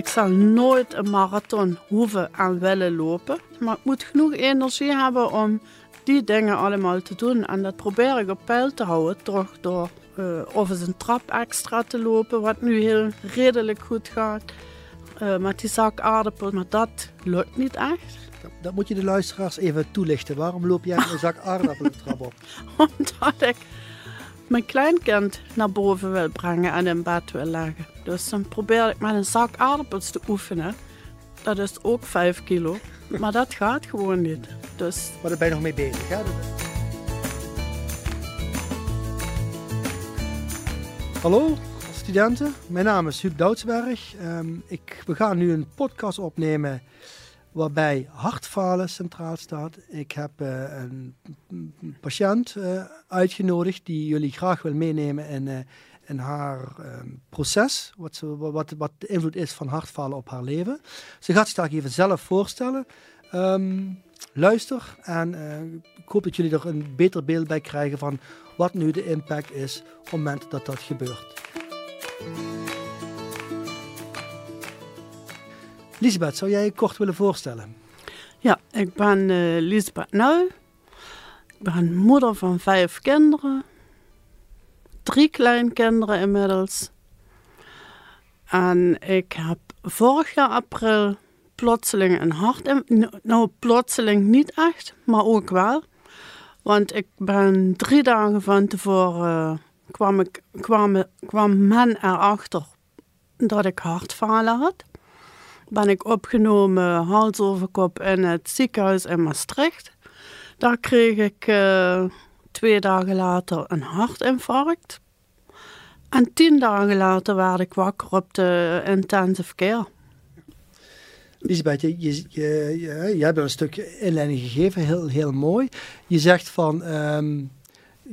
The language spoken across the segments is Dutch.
ik zal nooit een marathon hoeven en willen lopen. Maar ik moet genoeg energie hebben om die dingen allemaal te doen. En dat probeer ik op peil te houden. Toch door uh, of eens een trap extra te lopen, wat nu heel redelijk goed gaat. Uh, met die zak aardappels, maar dat lukt niet echt. Dat moet je de luisteraars even toelichten. Waarom loop jij een zak aardappelen de trap op? Omdat ik mijn kleinkind naar boven wil brengen en in bed wil leggen. Dus dan probeer ik met een zak aardappels te oefenen. Dat is ook 5 kilo. Maar dat gaat gewoon niet. Dus... Maar daar ben je nog mee bezig, hè? Hallo studenten, mijn naam is Huub Doudsberg. Um, ik, we gaan nu een podcast opnemen waarbij hartfalen centraal staat. Ik heb uh, een patiënt uh, uitgenodigd die jullie graag wil meenemen in, uh, in haar um, proces, wat, wat, wat, de invloed is van hartfalen op haar leven. Ze gaat zich daar even zelf voorstellen. Um, luister en ik hoop dat jullie er een beter beeld bij krijgen van wat nu de impact is op het moment dat dat gebeurt. Lisbeth, zou jij je kort willen voorstellen? Ja, ik ben uh, Lisbeth. Ik ben moeder van vijf kinderen. Drie kleinkinderen inmiddels. En ik heb vorig jaar april plotseling een hart... Nou, plotseling niet echt, maar ook wel. Want ik ben drie dagen van tevoren... kwam, ik, kwam, kwam men erachter dat ik hartfalen had ben ik opgenomen hals over kop in het ziekenhuis in Maastricht. Daar kreeg ik uh, twee dagen later een hartinfarct. En tien dagen later werd ik wakker op de intensive care. Lisbeth, je, je, je, je, hebt een stukje inleiding gegeven, heel, heel mooi. Je zegt van, um,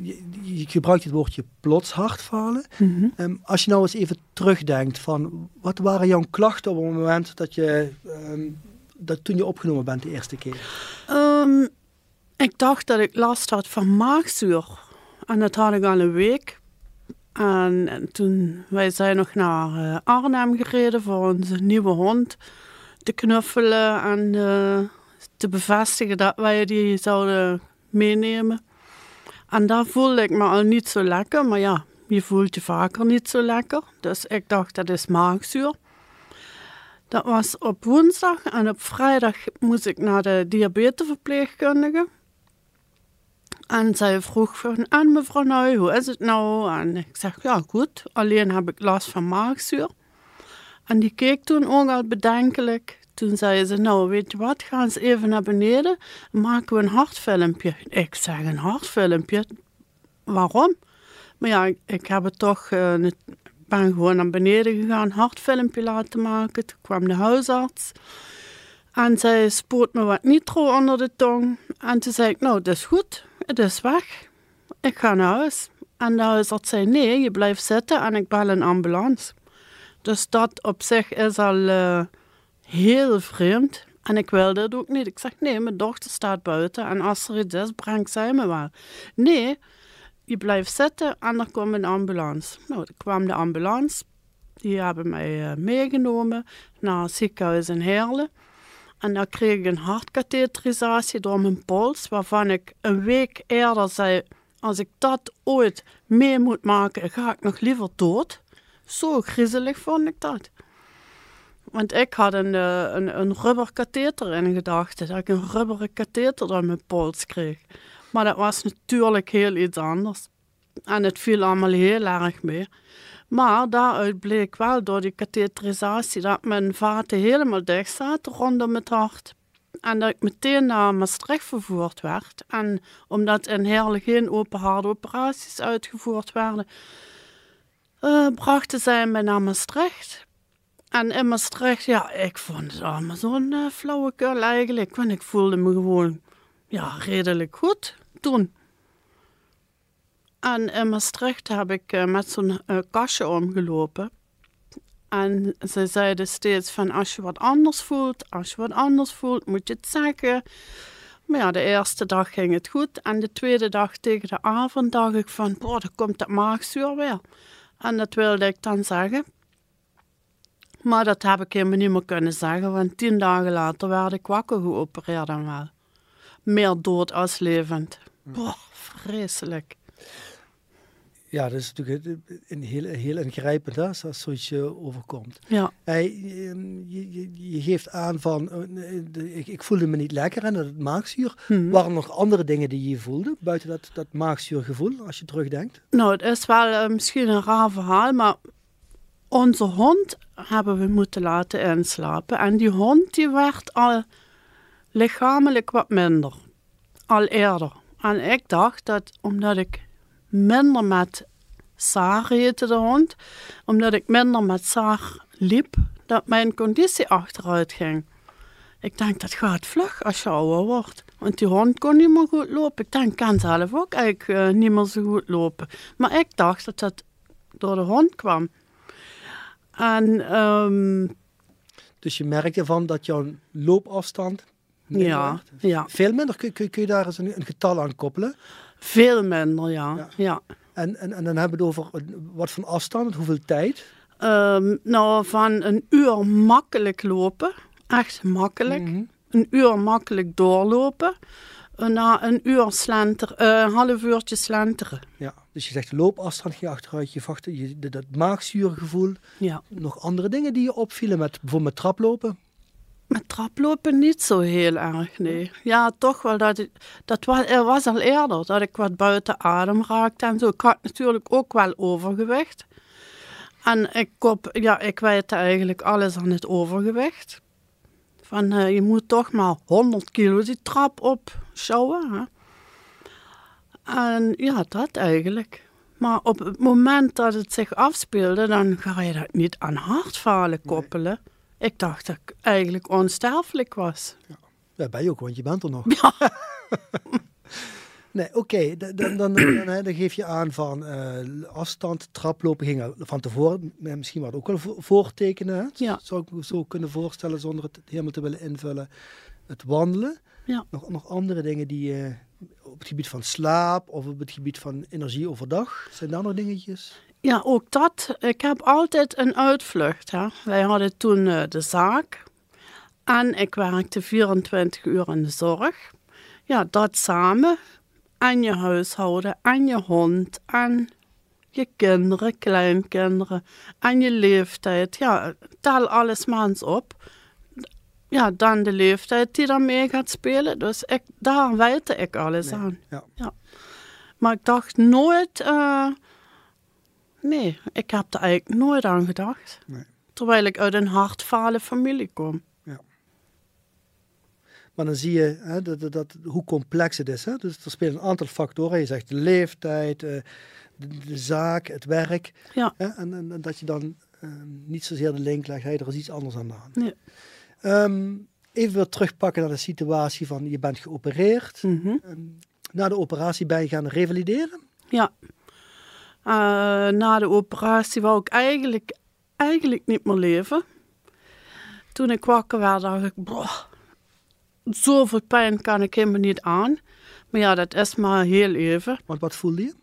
je, gebruikt het woordje plots hartfalen. Mm -hmm. als je nou eens even terugdenkt van wat waren jouw klachten op het moment dat je um, dat toen je opgenomen bent de eerste keer? Um, ik dacht dat ik last had van maagzuur. En dat had ik al een week. En, en toen wij zijn nog naar uh, Arnhem gereden voor onze nieuwe hond te knuffelen en uh, te bevestigen dat wij die zouden meenemen. En daar voelde ik me al niet zo lekker. Maar ja, je voelt je vaker niet zo lekker. Dus ik dacht, dat is maagzuur. Dat was op woensdag en op vrijdag moest ik naar de diabetesverpleegkundige. En zij vroeg van, en mevrouw Nui, hoe is het nou? En ik zeg, ja goed, alleen heb ik last van maagzuur. En die keek toen ook al bedenkelijk. Toen zei ze, nou weet je wat, ga eens even naar beneden, maken we een hartfilmpje. Ik zeg, een hartfilmpje? Waarom? Maar ja, ik, heb het toch, uh, ben gewoon naar beneden gegaan, hartfilmpje laten maken. Toen kwam de huisarts. En zij spoot me wat nitro onder de tong. En toen zei ik, nou, dat is goed, het is weg. Ik ga naar huis. En de huisarts zei, nee, je blijft zitten en ik bel een ambulance. Dus dat op zich is al... Uh, heel vreemd. En ik wilde het ook niet. Ik zeg, nee, mijn dochter staat buiten en als er iets is, brengt zij me wel. Nee, je blijft zitten en er komt een ambulance. Nou, er kwam de ambulance. Die hebben mij uh, meegenomen naar het ziekenhuis in Heerlen. En daar kreeg ik een hartkatheterisatie door mijn pols, waarvan ik een week eerder zei, als ik dat ooit mee moet maken, ga ik nog liever dood. Zo griezelig vond ik dat. Want ik had een, uh, een, een rubber katheter in gedachten. Dat ik een rubberen katheter door mijn pols kreeg. Maar dat was natuurlijk heel iets anders. En het viel allemaal heel erg mee. Maar daaruit bleek wel door die katheterisatie dat mijn vaten helemaal dicht zaten rondom het hart. En dat ik meteen naar Maastricht vervoerd werd. En omdat in Heerlijk geen open hartoperaties uitgevoerd werden, uh, brachten zij mij naar Maastricht. En in Maastricht, ja, ik vond het allemaal zo'n uh, flauwekul eigenlijk. Want ik voelde me gewoon, ja, redelijk goed toen. En in Maastricht heb ik uh, met zo'n uh, kastje omgelopen. En ze zeiden steeds van, als je wat anders voelt, als je wat anders voelt, moet je het zeggen. Maar ja, de eerste dag ging het goed. En de tweede dag tegen de avond dacht ik van, boah, dan komt dat maagzuur weer. En dat wilde ik dan zeggen. Maar dat heb ik helemaal niet meer kunnen zeggen, want tien dagen later werd ik wakker geopereerd en wel. Meer dood als levend. Boah, vreselijk. Ja, dat is natuurlijk een heel, heel ingrijpend hè, als, zoiets je overkomt. Ja, Hij, ehm, je, je, je geeft aan van, eh, ik, ik voelde me niet lekker en dat het maagzuur. Mhm. Waren er nog andere dingen die je voelde, buiten dat, dat maagzuurgevoel, als je terugdenkt? nou, het is wel eh, misschien een raar verhaal, maar onze hond hebben we moeten laten inslapen. En die hond die werd al lichamelijk wat minder. Al eerder. En ik dacht dat omdat ik minder met Saar heette de hond, omdat ik minder met Saar liep, dat mijn conditie achteruit ging. Ik denk dat gaat vlug als je ouder wordt. Want die hond kon niet meer goed lopen. Ik denk, kan zelf ook eigenlijk eh, niet meer zo goed lopen. Maar ik dacht dat dat door de hond kwam. En ehm, Dus je merkte van dat jouw loopafstand ja, ja, Veel minder? Kun, kun, kun je daar eens een, een getal aan koppelen? veel minder, ja. Ja. ja. En, en, en dan hebben we het over wat voor afstand, hoeveel tijd? Ehm, nou, van een uur makkelijk lopen, echt makkelijk. Mhm. Een uur makkelijk doorlopen. En Na een uur slenter, eh, een half uurtje slenteren. Ja, dus je zegt loopafstand ging achteruit, je vacht, je, dat- maagzuurgevoel. Ja. Nog andere dingen die je opvielen, met, bijvoorbeeld met traplopen? Met traplopen niet zo heel erg, nee. Ja, toch wel. Dat, ik, dat was, er was al eerder dat ik wat buiten adem raakte en zo. Ik had natuurlijk ook wel overgewicht. En ik, kop, ja, ik eigenlijk alles aan het overgewicht. Van, eh, je moet toch maar 100 kilo die trap op sjouwen. En ja, dat eigenlijk. Maar op het moment dat het zich afspeelde, dan ga je dat niet aan hartfalen koppelen. Ik dacht dat ik eigenlijk onsterfelijk was. Ja, ben je ook, want je bent er nog. Ja. Nee, oké, dan, dan, dan, dan geef je aan van eh, afstand, traplopen ging al van tevoren, eh, misschien wat ook wel vo- voortekenen. Hè? Ja. Zou ik me zo kunnen voorstellen zonder het helemaal te willen invullen. Het wandelen. Ja. Nog, nog andere dingen die eh, op het gebied van slaap of op het gebied van energie overdag. Zijn daar nog dingetjes? Ja, ook dat. Ik heb altijd een uitvlucht. Hè. Wij hadden toen eh, de zaak. En ik werkte 24 uur in de zorg. Ja, dat samen. En je huishouden, en je hond, en je kinderen, kleinkinderen, en je leeftijd. Ja, tel alles maar eens op. Ja, dan de leeftijd die daarmee gaat spelen. Dus ik, daar wijte ik alles Nee, aan. ja. Maar ik dacht nooit... eh, nee, ik heb er eigenlijk nooit aan gedacht. Nee. Terwijl ik uit een hartfalen familie kom. Maar dan zie je hè, dat, dat, dat- hoe complex het is. Hè? Dus er spelen een aantal factoren. Je zegt de leeftijd, eh, de, de zaak, het werk. Ja. Hè? En, en, en dat je dan eh, niet zozeer de link legt, hey, er is iets anders aan de hand. Nee. Ehm, even terugpakken naar de situatie van je bent geopereerd. Ehm, na de operatie ben je gaan revalideren. Ja. Eh, na de operatie wou ik eigenlijk, eigenlijk niet meer leven. Toen ik wakker werd, dacht ik, boah, zoveel pijn kan ik helemaal niet aan. Maar ja, dat is maar heel even. Want wat voelde je?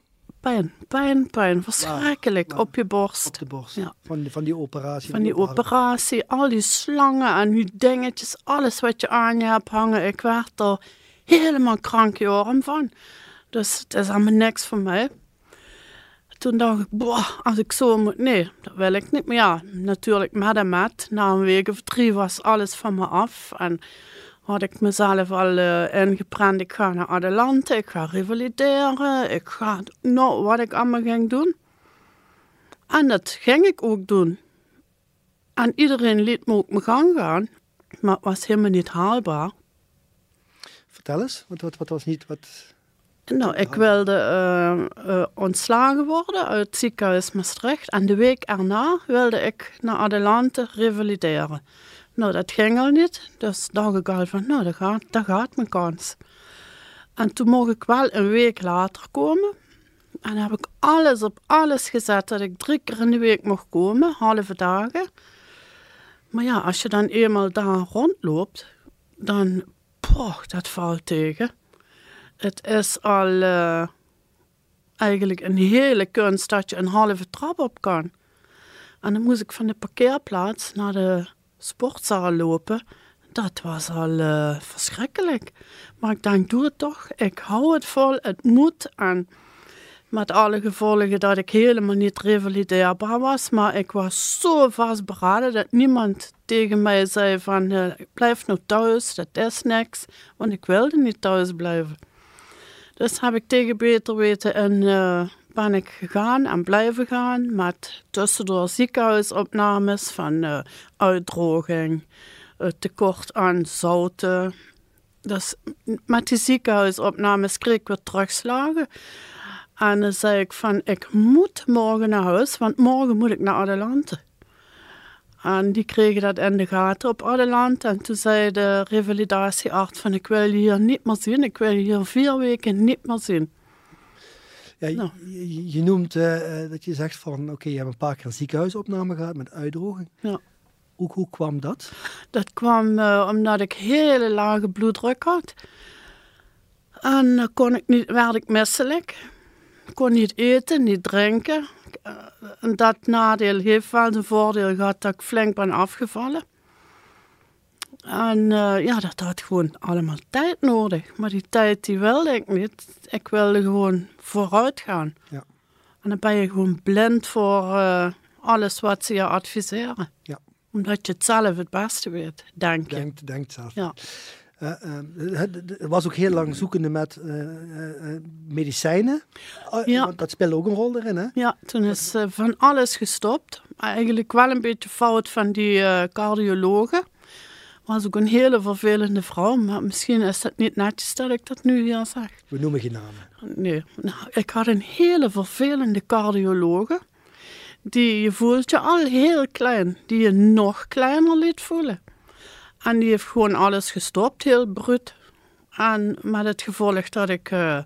Pijn, pijn, pijn. Verschrikkelijk. waar? Op je borst. Op de borst. Ja. Van, van die operatie. Van die operatie, al die slangen en die dingetjes, alles wat je aan je hebt hangen. Ik werd er helemaal krankjoren van. Dus het is allemaal niks voor mij. Toen dacht ik, boah, als ik zo moet, nee, dat wil ik niet. Maar ja, natuurlijk met en met. Na een week of drie was alles van me af. En had ik mezelf al eh, ingeprent, ik ga naar Adelante, ik ga revalideren. Ik ga, nou, wat ik allemaal ging doen. En dat ging ik ook doen. En iedereen liet me ook mijn gang gaan. Maar het was helemaal niet haalbaar. Vertel eens, wat, wat, wat was niet... Wat... Nou, ik wilde eh, eh, ontslagen worden uit het ziekenhuis Maastricht. En de week erna wilde ik naar Adelante revalideren. Nou, dat ging al niet. Dus dacht ik al van, nou, dat gaat, dat gaat mijn kans. En toen mocht ik wel een week later komen. En heb ik alles op alles gezet dat ik drie keer in de week mocht komen, halve dagen. Maar ja, als je dan eenmaal daar rondloopt, dan, poh, dat valt tegen. Het is al eh, eigenlijk een hele kunst dat je een halve trap op kan. En dan moest ik van de parkeerplaats naar de sportzaal lopen. Dat was al uh, verschrikkelijk. Maar ik denk, doe het toch. Ik hou het vol, het moet. En met alle gevolgen dat ik helemaal niet revalideerbaar was. Maar ik was zo vastberaden dat niemand tegen mij zei van... Uh, blijf nou thuis, dat is niks. Want ik wilde niet thuis blijven. Dus heb ik tegen beter weten en uh, ben ik gegaan en blijven gaan. Met tussendoor ziekenhuisopnames van uh, uitdroging, tekort aan zouten. Dus met die ziekenhuisopnames kreeg ik weer terugslagen. En dan zei ik van, ik moet morgen naar huis, want morgen moet ik naar Adelante. En die kregen dat in de gaten op Adelante. En toen zei de revalidatiearts van, ik wil je hier niet meer zien. Ik wil je hier vier weken niet meer zien. Ja, nou. je, je, noemt uh, dat je zegt van, oké, je hebt een paar keer een ziekenhuisopname gehad met uitdroging. Ja. Hoe, hoe kwam dat? Dat kwam uh, omdat ik hele lage bloeddruk had. En dan kon ik niet, werd ik misselijk kon niet eten, niet drinken. En dat nadeel heeft wel een voordeel gehad dat ik flink ben afgevallen. En uh, ja, dat had gewoon allemaal tijd nodig. Maar die tijd die wilde ik niet. Ik wilde gewoon vooruit gaan. Ja. En dan ben je gewoon blind voor uh, alles wat ze je adviseren. Ja. Omdat je het zelf het beste weet, denk je. Denkt, denkt zelf. Ja. Uh, het was ook heel lang zoekende met uh, medicijnen. Ja. Want dat speelde ook een rol erin, hè? Ja, toen is van alles gestopt. Eigenlijk wel een beetje fout van die cardiologen. Was ook een hele vervelende vrouw, maar misschien is het niet netjes dat ik dat nu hier zeg. We noemen geen namen. Nee, nou, ik had een hele vervelende cardiologe. Die je voelt je al heel klein, die je nog kleiner liet voelen. En die heeft gewoon alles gestopt, heel bruut. En met het gevolg dat ik uh,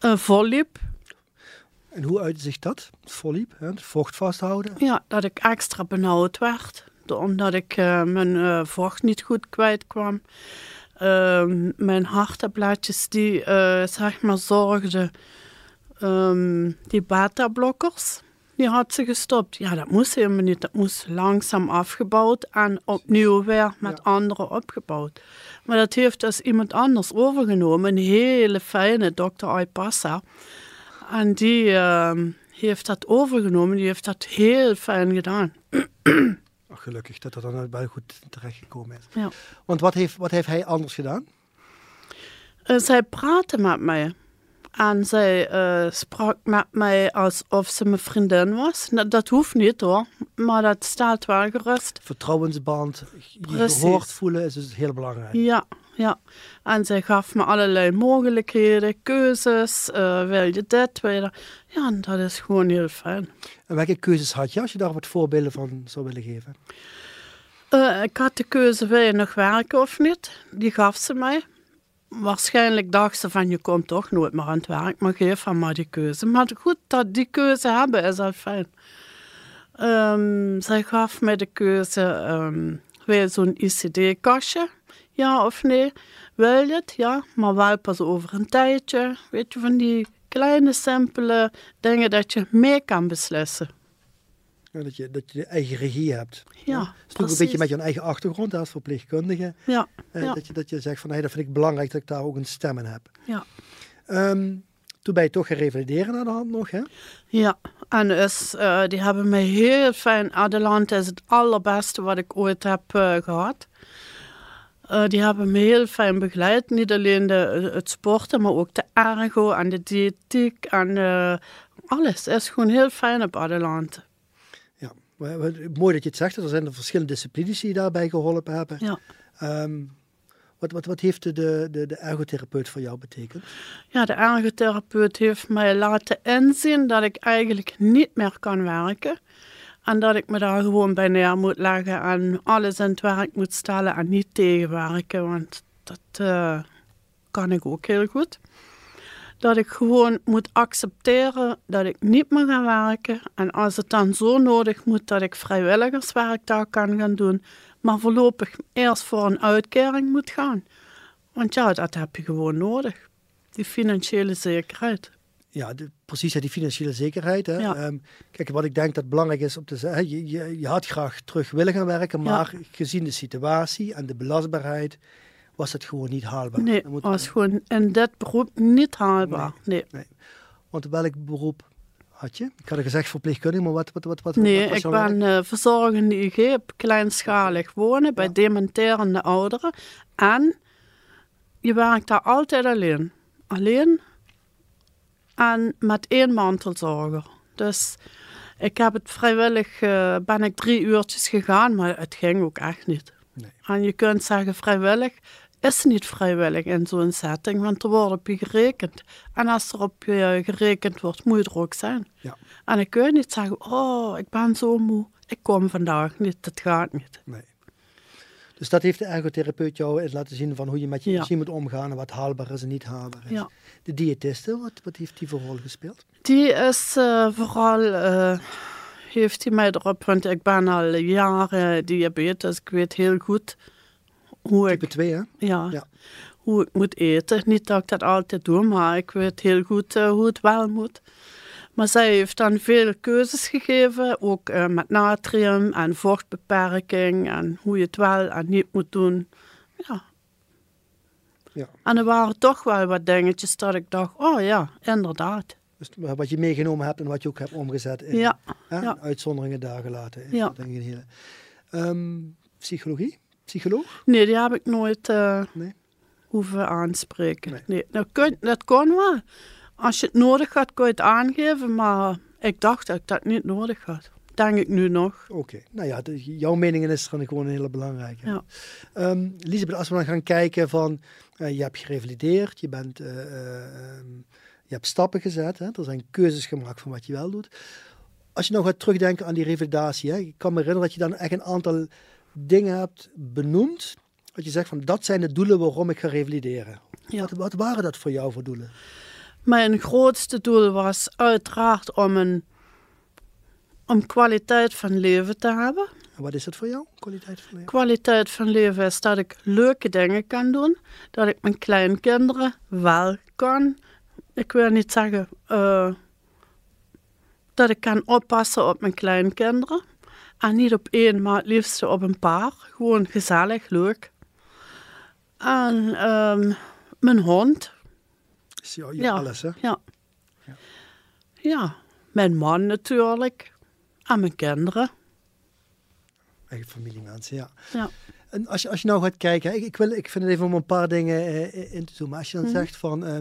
uh, volliep. En hoe uitte zich dat, volliep? Hè? Het vocht vasthouden? Ja, dat ik extra benauwd werd. Omdat ik uh, mijn vocht niet goed kwijt kwam. Ehm, mijn hartenblaadjes die, zeg maar, zorgden... Um, die beta-blokkers die had ze gestopt. Ja, dat moest helemaal niet. Dat moest langzaam afgebouwd en opnieuw weer met ja. anderen opgebouwd. Maar dat heeft dus iemand anders overgenomen, een hele fijne dokter Aipassa. En die uh, heeft dat overgenomen, die heeft dat heel fijn gedaan. Gelukkig dat dat dan wel goed terechtgekomen is. Ja. Want wat heeft, wat heeft hij anders gedaan? Uh, zij praten met mij. En zij uh, sprak met mij alsof ze mijn vriendin was. Dat, dat, hoeft niet hoor, maar dat staat wel gerust. Vertrouwensband, je gehoord voelen is dus heel belangrijk. Ja, ja. En zij gaf me allerlei mogelijkheden, keuzes. Uh, wil je dit, wil je dat? Ja, en dat is gewoon heel fijn. En welke keuzes had je als je daar wat voorbeelden van zou willen geven? Uh, ik had de keuze, wil je nog werken of niet? Die gaf ze mij waarschijnlijk dacht ze van je komt toch nooit meer aan het werk, maar geef haar maar die keuze. Maar goed, dat die keuze hebben is al fijn. Um, zij gaf mij de keuze, um, wil je zo'n ICD-kastje? Ja of nee? Wil je het? Ja, maar wel pas over een tijdje. Weet je, van die kleine, simpele dingen dat je mee kan beslissen. Ja, dat, je, dat je de eigen regie hebt. Ja, Dat is ook een beetje met je eigen achtergrond als verpleegkundige. Ja, eh, ja. Dat, je, dat je zegt van, hey, dat vind ik belangrijk dat ik daar ook een stem in heb. Ja. Um, toen ben je toch gerevalideren aan de hand nog, hè? Ja, en is, uh, die hebben mij heel fijn... Adelant is het allerbeste wat ik ooit heb uh, gehad. Uh, die hebben me heel fijn begeleid. Niet alleen de, het sporten, maar ook de ergo en de diëtiek. En alles is gewoon heel fijn op Adelante. Mooi dat je het zegt, er zijn er verschillende disciplines die je daarbij geholpen hebben. Ja. Um, wat, wat, wat heeft de, de, de ergotherapeut voor jou betekend? Ja, de ergotherapeut heeft mij laten inzien dat ik eigenlijk niet meer kan werken. En dat ik me daar gewoon bij neer moet leggen en alles in het werk moet stellen en niet tegenwerken. Want dat uh, kan ik ook heel goed dat ik gewoon moet accepteren dat ik niet meer ga werken. En als het dan zo nodig moet dat ik vrijwilligerswerk daar kan gaan doen, maar voorlopig eerst voor een uitkering moet gaan. Want ja, dat heb je gewoon nodig. Die financiële zekerheid. Ja, de, precies, hè, die financiële zekerheid. Hè. Ja. Ehm, kijk, wat ik denk dat belangrijk is om te zeggen, je, je, je had graag terug willen gaan werken, Ja. maar gezien de situatie en de belastbaarheid was het gewoon niet haalbaar. Nee, moet- was gewoon in dit beroep niet haalbaar. Nee. Want welk beroep had je? Ik had gezegd verpleegkundige, maar wat, wat, wat, wat, Nee, wat ik ben eh, verzorgende IG op kleinschalig wonen bij Ja. dementerende ouderen. En je werkt daar altijd alleen. Alleen en met één mantelzorger. Dus ik heb het vrijwillig, eh, ben ik drie uurtjes gegaan, maar het ging ook echt niet. Nee. En je kunt zeggen vrijwillig, is niet vrijwillig in zo'n setting, want er wordt op je gerekend. En als er op je gerekend wordt, moet je er ook zijn. Ja. En ik kun niet zeggen, oh, ik ben zo moe, ik kom vandaag niet, dat gaat niet. Nee. Dus dat heeft de ergotherapeut jou eens laten zien van hoe je met je Ja. energie moet omgaan en wat haalbaar is en niet haalbaar is. Ja. De diëtiste, wat, wat heeft die voor rol gespeeld? Die is eh, vooral, eh, heeft hij mij erop, want ik ben al jaren diabetes, ik weet heel goed hoe ik Type 2, hè? Ja, Ja. hoe ik moet eten. Niet dat ik dat altijd doe, maar ik weet heel goed eh, hoe het wel moet. Maar zij heeft dan veel keuzes gegeven, ook eh, met natrium en vochtbeperking en hoe je het wel en niet moet doen. Ja. Ja. En er waren toch wel wat dingetjes dat ik dacht, oh ja, inderdaad. Dus wat je meegenomen hebt en wat je ook hebt omgezet in Ja, hè, ja. uitzonderingen daar gelaten. Ja. Denk ik. Ehm, psychologie? Psycholoog? nee, die heb ik nooit eh, Nee. hoeven aanspreken. Nee. Nee. dat, kun, dat kon wel. Als je het nodig had, kon je het aangeven, maar ik dacht dat ik dat niet nodig had. Denk ik nu nog. Oké, nou ja, de- jouw mening is dan gewoon een hele belangrijke. Ja. Ehm, Elisabeth, als we dan gaan kijken van, eh, je hebt gerevalideerd, je, bent, eh, ehm, je hebt stappen gezet, hè, er zijn keuzes gemaakt van wat je wel doet. Als je nou gaat terugdenken aan die revalidatie, hè, ik kan me herinneren dat je dan echt een aantal dingen hebt benoemd, dat je zegt van, dat zijn de doelen waarom ik ga revalideren. Ja. Wat, wat waren dat voor jou voor doelen? Mijn grootste doel was uiteraard om een om kwaliteit van leven te hebben. En wat is dat voor jou, kwaliteit van leven? Kwaliteit van leven is dat ik leuke dingen kan doen, dat ik mijn kleinkinderen wel kan. Ik wil niet zeggen eh, dat ik kan oppassen op mijn kleinkinderen. En niet op één, maar het liefst op een paar. Gewoon gezellig, leuk. En ehm, mijn hond, Is jou, Ja. alles, hè? ja. Ja. Ja, mijn man natuurlijk. En mijn kinderen. Eigen familiemensen, ja. Ja. En als je, als je nou gaat kijken, ik, ik, wil, ik vind het even om een paar dingen eh, in te zoomen. Als je dan Mhm. zegt van, eh,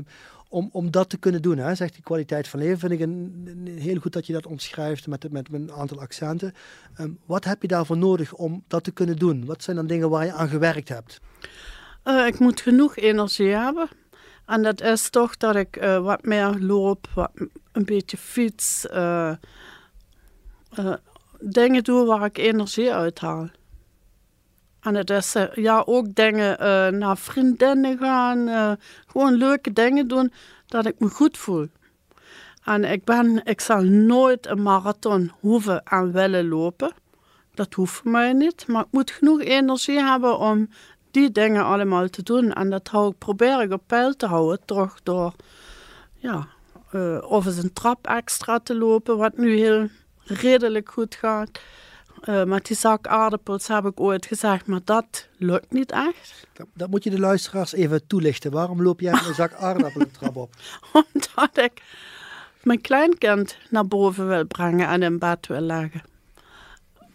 om, om dat te kunnen doen, hè, zegt die kwaliteit van leven, vind ik een, een- heel goed dat je dat omschrijft met, met, met een aantal accenten. Ehm, wat heb je daarvoor nodig om dat te kunnen doen? Wat zijn dan dingen waar je aan gewerkt hebt? Eh, ik moet genoeg energie hebben. En dat is toch dat ik eh, wat meer loop, wat, een beetje fiets. eh, eh, dingen doe waar ik energie uit haal. En is eh, ja, ook dingen eh, naar vriendinnen gaan. eh, gewoon leuke dingen doen dat ik me goed voel. En ik, ben, ik zal nooit een marathon hoeven en willen lopen. Dat hoeft voor mij niet. Maar ik moet genoeg energie hebben om die dingen allemaal te doen. En dat hou ik, probeer ik op peil te houden, toch door ja, eh, of eens een trap extra te lopen, wat nu heel redelijk goed gaat. Eh, met die zak aardappels heb ik ooit gezegd, maar dat lukt niet echt. Dat, dat moet je de luisteraars even toelichten. Waarom loop jij met een zak aardappelen trap op? Omdat ik mijn kleinkind naar boven wil brengen en in bed wil leggen.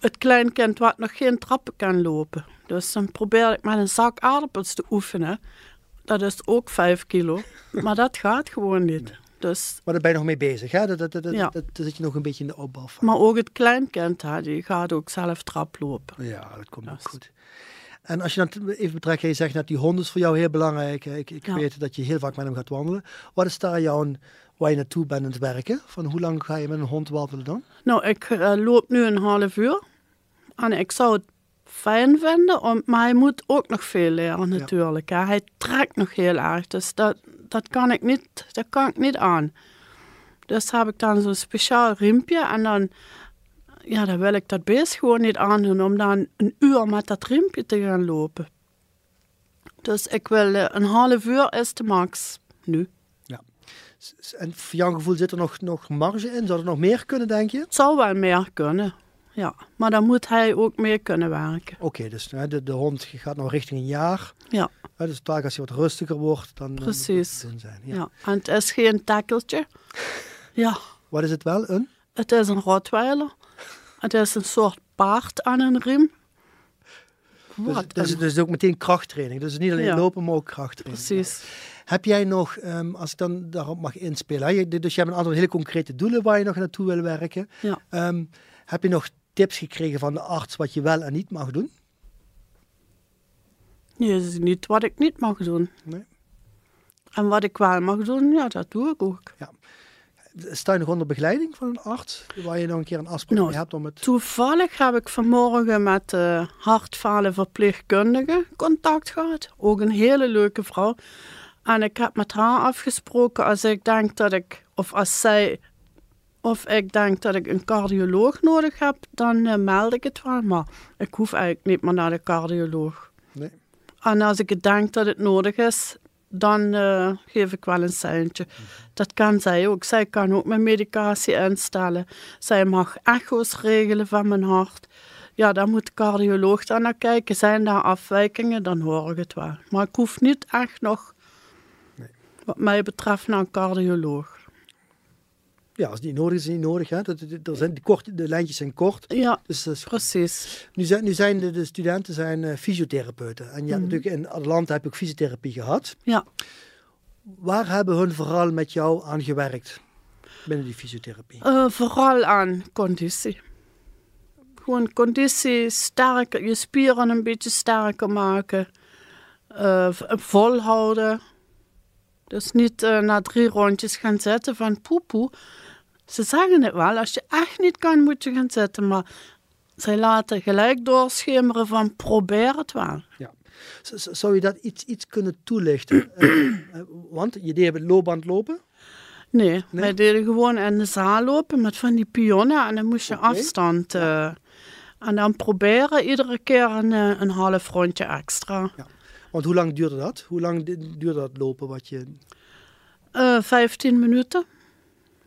Het kleinkind wat nog geen trappen kan lopen. Dus dan probeer ik met een zak aardappels te oefenen. Dat is ook vijf kilo. Maar dat gaat gewoon niet. Dus, Maar daar ben je nog mee bezig, hè? Dat, dat, dat, dat, Ja. dat- zit je nog een beetje in de opbouw van. maar ook het kleinkind, hè, die gaat ook zelf trap lopen. Ja, dat komt ook goed. En als je dan even betrekt, je zegt dat die hond is voor jou heel belangrijk. Ik, ik Ja. weet dat je heel vaak met hem gaat wandelen. Wat is daar jouw, waar je naartoe bent aan het werken? Van hoe lang ga je met een hond wandelen dan? Nou, ik eh, loop nu een half uur. En ik zou het fijn vinden, om, maar hij moet ook nog veel leren natuurlijk. Hè. Hij trekt nog heel erg, dus dat, dat, kan ik niet, dat kan ik niet aan. Dus heb ik dan zo'n speciaal riempje en dan, ja, dan wil ik dat beest gewoon niet aandoen om dan een uur met dat riempje te gaan lopen. Dus ik wil eh, een half uur is de max nu. S- En voor jouw gevoel zit er nog, nog marge in? Zou er nog meer kunnen, denk je? Het zou wel meer kunnen. Ja, maar dan moet hij ook meer kunnen werken. Oké, dus hè, de, de hond gaat nou richting een jaar. Ja. Hè, dus vaak als hij wat rustiger wordt, dan het Precies. doen zijn. Ja. Ja. En het is geen takkeltje. Ja, Wat is het wel? Een? het is een Rottweiler. Het is een soort paard aan een riem. Dus, Wat dus, dus ook meteen krachttraining. Dus niet alleen Ja. lopen, maar ook krachttraining. Precies. Heb jij nog, ehm, als ik dan daarop mag inspelen, hè, dus je hebt een aantal hele concrete doelen waar je nog naartoe wil werken. Ja. Ehm, heb je nog tips gekregen van de arts wat je wel en niet mag doen? Is niet wat ik niet mag doen. Nee. En wat ik wel mag doen, ja, dat doe ik ook. Sta je nog onder begeleiding van een arts, waar je nog een keer een afspraak Nou, mee hebt om het... Toevallig heb ik vanmorgen met de hartfalen verpleegkundige contact gehad. Ook een hele leuke vrouw. En ik heb met haar afgesproken als ik denk dat ik, of als zij, of ik denk dat ik een cardioloog nodig heb, dan eh, meld ik het wel. Maar ik hoef eigenlijk niet meer naar de cardioloog. Nee. En als ik denk dat het nodig is, dan eh, geef ik wel een seintje. Dat kan zij ook. Zij kan ook mijn medicatie instellen. Zij mag echo's regelen van mijn hart. Ja, daar moet de cardioloog dan naar kijken. Zijn daar afwijkingen, dan hoor ik het wel. Maar ik hoef niet echt nog, Nee. wat mij betreft, naar een cardioloog. Ja, als die nodig is, is die niet nodig. Hè? Dat, dat- zijn, die, kort, de lijntjes zijn kort. Ja, Dus dat is precies. nu zijn, nu zijn de, de studenten zijn, eh, fysiotherapeuten. En hebt Mhm. natuurlijk in Atlanta heb ook fysiotherapie gehad. Ja. Waar hebben hun vooral met jou aan gewerkt binnen die fysiotherapie? Eh, vooral aan conditie. Gewoon conditie sterker, je spieren een beetje sterker maken. V- volhouden. Dus niet na drie rondjes gaan zitten van poepoe. Ze zeggen het wel, als je echt niet kan moet je gaan zitten. Maar zij laten gelijk doorschemeren van probeer het wel. Z- Zou je dat iets, iets kunnen toelichten? Eh, eh, want je deed het loopband lopen. Nee, wij deden gewoon in de zaal lopen met van die pionnen en dan moest je afstand. eh, en dan proberen iedere keer een, een half rondje extra. Want hoe lang duurde dat? Hoe lang duurde dat lopen? Wat je... Eh 15 minuten.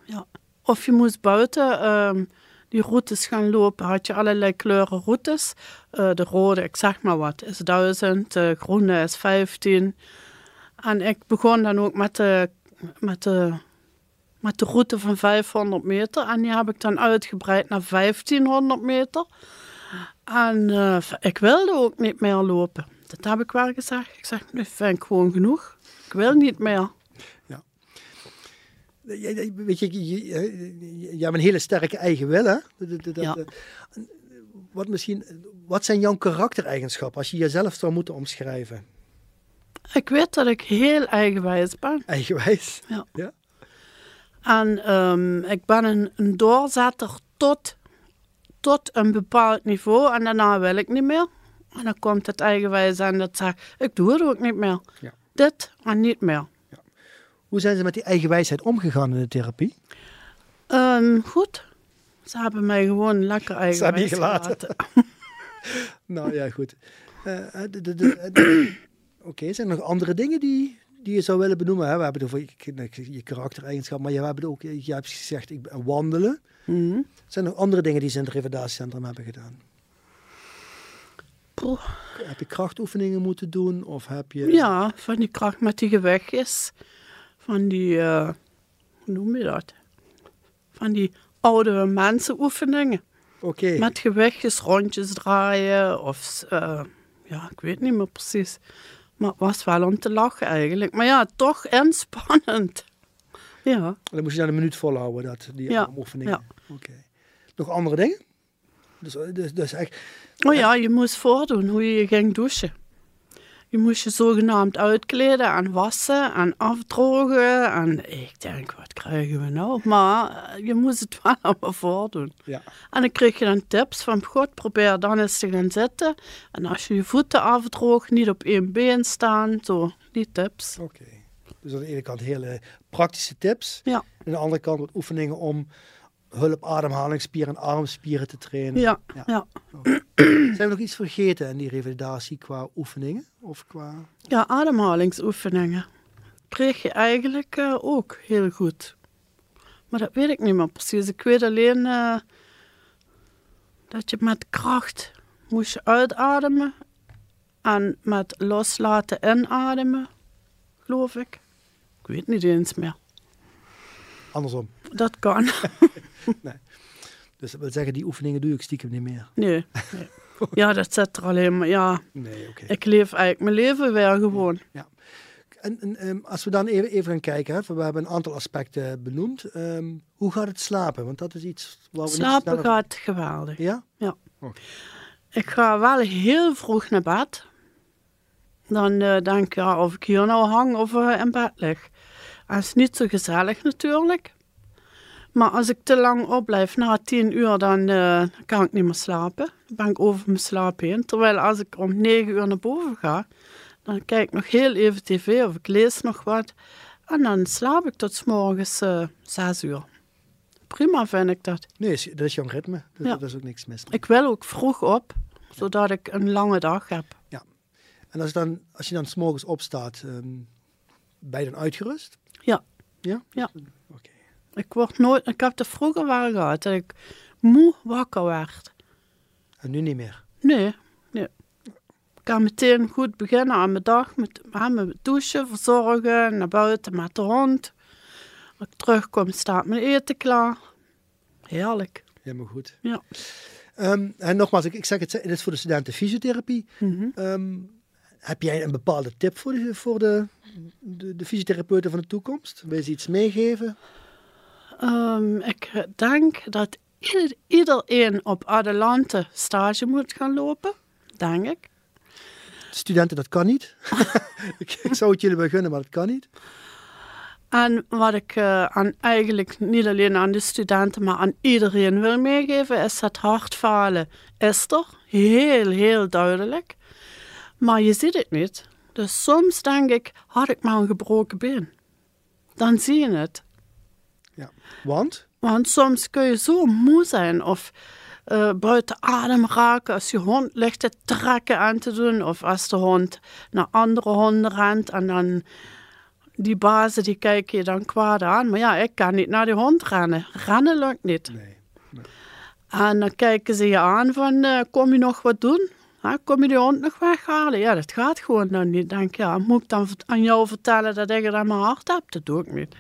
Ja. Of je moest buiten ehm, die routes gaan lopen. Had je allerlei kleuren routes. Eh, de rode, ik zeg maar wat, is 1000. De groene is 15. En ik begon dan ook met de, met de, met de route van 500 meter. En die heb ik dan uitgebreid naar 1500 meter. En eh, ik wilde ook niet meer lopen. Dat heb ik wel gezegd. Ik zeg, nu vind ik gewoon genoeg. Ik wil niet meer. Weet je, je, je, je- je hebt een hele sterke eigen wil, hè? Dat- dat- Ja. eh, Wat, misschien, wat zijn jouw karaktereigenschappen als je jezelf zou moeten omschrijven? Ik weet dat ik heel eigenwijs ben. Eigenwijs. Ja. Ja. En ehm, ik ben een, een doorzetter tot, tot een bepaald niveau. En daarna wil ik niet meer. En dan komt het eigenwijs en dat zegt, ik doe het ook niet meer. Ja. Dit en niet meer. Hoe zijn ze met die eigenwijsheid omgegaan in de therapie? Ehm, goed. Ze hebben mij gewoon lekker eigenwijs Ze hebben je gelaten. gelaten. Nou ja, goed. Eh, eh, eh, Oké, zijn er nog andere dingen die, die je zou willen benoemen? Hè? We hebben het over je, je karaktereigenschap, maar je, hebt ook, je hebt gezegd ik, wandelen. Mhm. Zijn er nog andere dingen die ze in het revalidatiecentrum hebben gedaan? Heb je krachtoefeningen moeten doen? Of heb je... Ja, van die kracht met die gewichtjes. Van die, eh, hoe noem je dat? Van die oude mensenoefeningen. Oké. Met gewichtjes, rondjes draaien of eh, ja, ik weet niet meer precies. Maar het was wel om te lachen eigenlijk. Maar ja, toch inspannend. Ja, Dan moest je dan een minuut volhouden, dat, die Ja, armoefeningen. ja. Oké. Nog andere dingen? Dus, dus, dus echt... oh ja, je moest voordoen hoe je ging douchen. Je moest je zogenaamd uitkleden en wassen en afdrogen. En ik denk, wat krijgen we nou? Maar eh, je moest het wel allemaal voordoen. Ja. En dan kreeg je dan tips van, god, probeer dan eens te gaan zitten. En als je je voeten afdroogt, niet op één been staan. Zo, die tips. Oké. Dus aan de ene kant hele praktische tips. Ja. Aan de andere kant wat oefeningen om hulp, ademhalingsspieren en armspieren te trainen. Ja, Ja. ja. Zijn we nog iets vergeten in die revalidatie qua oefeningen? Of qua... Ja, ademhalingsoefeningen. kreeg je eigenlijk eh, ook heel goed. Maar dat weet ik niet meer precies. Ik weet alleen eh, dat je met kracht moest uitademen en met loslaten inademen, geloof ik. Ik weet niet eens meer. Andersom. Dat kan. Dus dat wil zeggen, die oefeningen doe ik stiekem niet meer. Nee. nee. Ja, dat zit er alleen maar. Ja, Nee, oké. ik leef eigenlijk mijn leven weer gewoon. En, en ehm, als we dan even, even gaan kijken, hè, we hebben een aantal aspecten benoemd. Ehm, hoe gaat het slapen? Want dat is iets waar we niet Slapen gaat geweldig. Ja? Ik ga wel heel vroeg naar bed. Dan eh, denk ik, ja, of ik hier nou hang of eh, in bed lig. Dat is niet zo gezellig natuurlijk. Maar als ik te lang opblijf, na tien uur, dan eh, kan ik niet meer slapen. Dan ben ik over mijn slaap heen. Terwijl als ik om negen uur naar boven ga, dan kijk ik nog heel even tv of ik lees nog wat. En dan slaap ik tot 's morgens eh, zes uur. Prima vind ik dat. Nee, dat is jouw ritme. Dus Ja. Dat is ook niks mis. Ik wil ook vroeg op, zodat ik een lange dag heb. En als, dan, als je dan s'morgens opstaat, ehm ben je dan uitgerust? Ja. Ja? Ja. Ik word nooit, ik heb het vroeger wel gehad, dat ik moe wakker werd. En nu niet meer? Nee, nee. Ik kan meteen goed beginnen aan mijn dag, met, aan mijn douchen, verzorgen, naar buiten met de hond. Als ik terugkom, staat mijn eten klaar. Heerlijk. Helemaal goed. Ja. Ehm, en nogmaals, ik, ik zeg het, dit is voor de studenten fysiotherapie. Mhm. Ehm, heb jij een bepaalde tip voor de, voor de, de, de fysiotherapeuten van de toekomst? Wil je ze iets meegeven? Ehm, ik denk dat ieder- iedereen op Adelante stage moet gaan lopen, denk ik. Studenten, dat kan niet. ik, zou het jullie wel gunnen, maar dat kan niet. En wat ik eh, aan, eigenlijk niet alleen aan de studenten, maar aan iedereen wil meegeven, is dat hartfalen is er. Heel, heel duidelijk. Maar je ziet het niet. Dus soms denk ik, had ik maar een gebroken been. Dan zie je het. Want? Want soms kun je zo moe zijn of eh, buiten adem raken als je hond ligt te trekken aan te doen. Of als de hond naar andere honden rent en dan die bazen die kijken je dan kwaad aan. Maar ja, ik kan niet naar die hond rennen. Rennen lukt niet. Nee. En dan kijken ze je aan van, eh, kom je nog wat doen? Kom je die hond nog weghalen? Ja, dat gaat gewoon dan niet. Denk, ja, moet ik dan aan jou vertellen dat ik het aan mijn hart heb? Dat doe ik niet.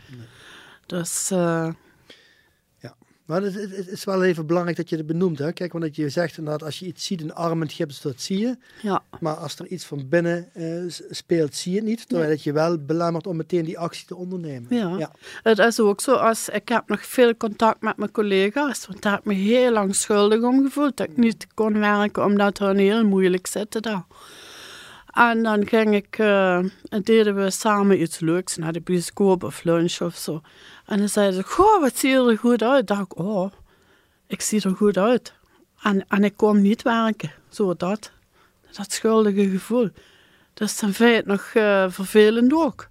Dus, eh, Maar het, het- het is wel even belangrijk dat je het benoemt. Hè? Kijk, want dat je zegt inderdaad, als je iets ziet in de arm en het gips, dat zie je. ja. Maar als er iets van binnen eh, speelt, zie je het niet. Terwijl het je wel belemmert om meteen die actie te ondernemen. Ja. ja. Het is ook zo, als, ik heb nog veel contact met mijn collega's, want daar heb ik me heel lang schuldig om gevoeld dat ik niet kon werken, omdat hun heel moeilijk zitten daar. En dan ging ik, eh, en deden we samen iets leuks, naar de bioscoop of lunch of zo. En dan zeiden ze, goh, wat zie je er goed uit. dacht ik, oh, ik zie er goed uit. En, en ik kom niet werken, zo dat. Dat schuldige gevoel. Dan vind je het nog eh, vervelend ook,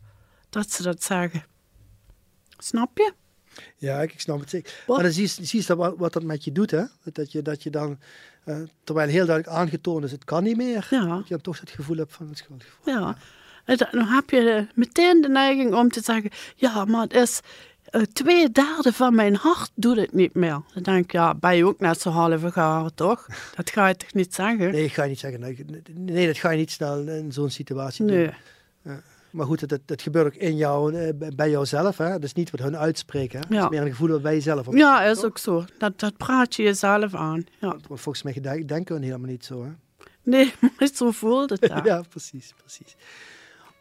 dat ze dat zeggen. Snap je? Ja, ik, ik snap het zeker. Maar dan zie je, zie je wat, wat dat met je doet, hè? Dat je, dat je dan, eh, terwijl heel duidelijk aangetoond is, het kan niet meer, Ja, dat je dan toch het gevoel hebt van het schuldgevoel. ja. En dan heb je de- meteen de neiging om te zeggen, ja, maar het is eh, twee derde van mijn hart doet het niet meer. Dan denk ik, ja, ben je ook net zo halve garen, toch? Dat ga je toch niet zeggen? Nee, ik ga je niet zeggen. Nee, dat ga je niet snel in zo'n situatie doen. Nee. Maar goed, dat, dat gebeurt ook in jou, eh, bij- jouzelf. Hè? Dat is niet wat hun uitspreken. Hè? Dat Ja. is meer een gevoel wat bij jezelf op. Ja, is ook zo. Dat, dat praat je jezelf aan. Ja. Want volgens mij denken we helemaal niet zo. Hè? Nee, maar zo voelt het Ja, daar. precies. precies.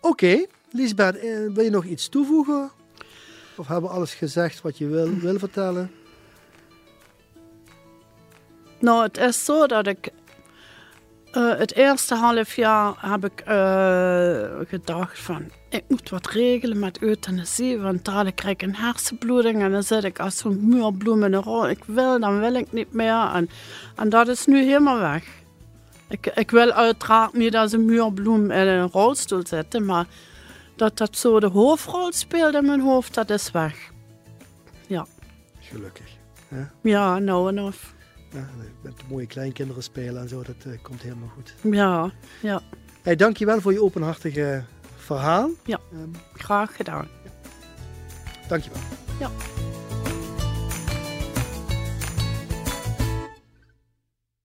Oké, Lisbeth, eh, wil je nog iets toevoegen? Of hebben we alles gezegd wat je wil, wil vertellen? Nou, het is zo dat ik eh, het eerste half jaar heb ik eh, gedacht van ik moet wat regelen met euthanasie, want dadelijk krijg ik een hersenbloeding en dan zit ik als zo'n muurbloem in een rol. Ik wil, dan wil ik niet meer. En, en dat is nu helemaal weg. Ik, ik wil uiteraard niet als een muurbloem in een rolstoel zitten, maar dat dat zo de hoofdrol speelt in mijn hoofd, dat is weg. Gelukkig. Ja, nou en of. Ja, met mooie kleinkinderen spelen en zo, dat eh, komt helemaal goed. Ja, ja. Hey, dankjewel voor je openhartige verhaal. Ja. Ehm, Graag gedaan. dankjewel. Ja.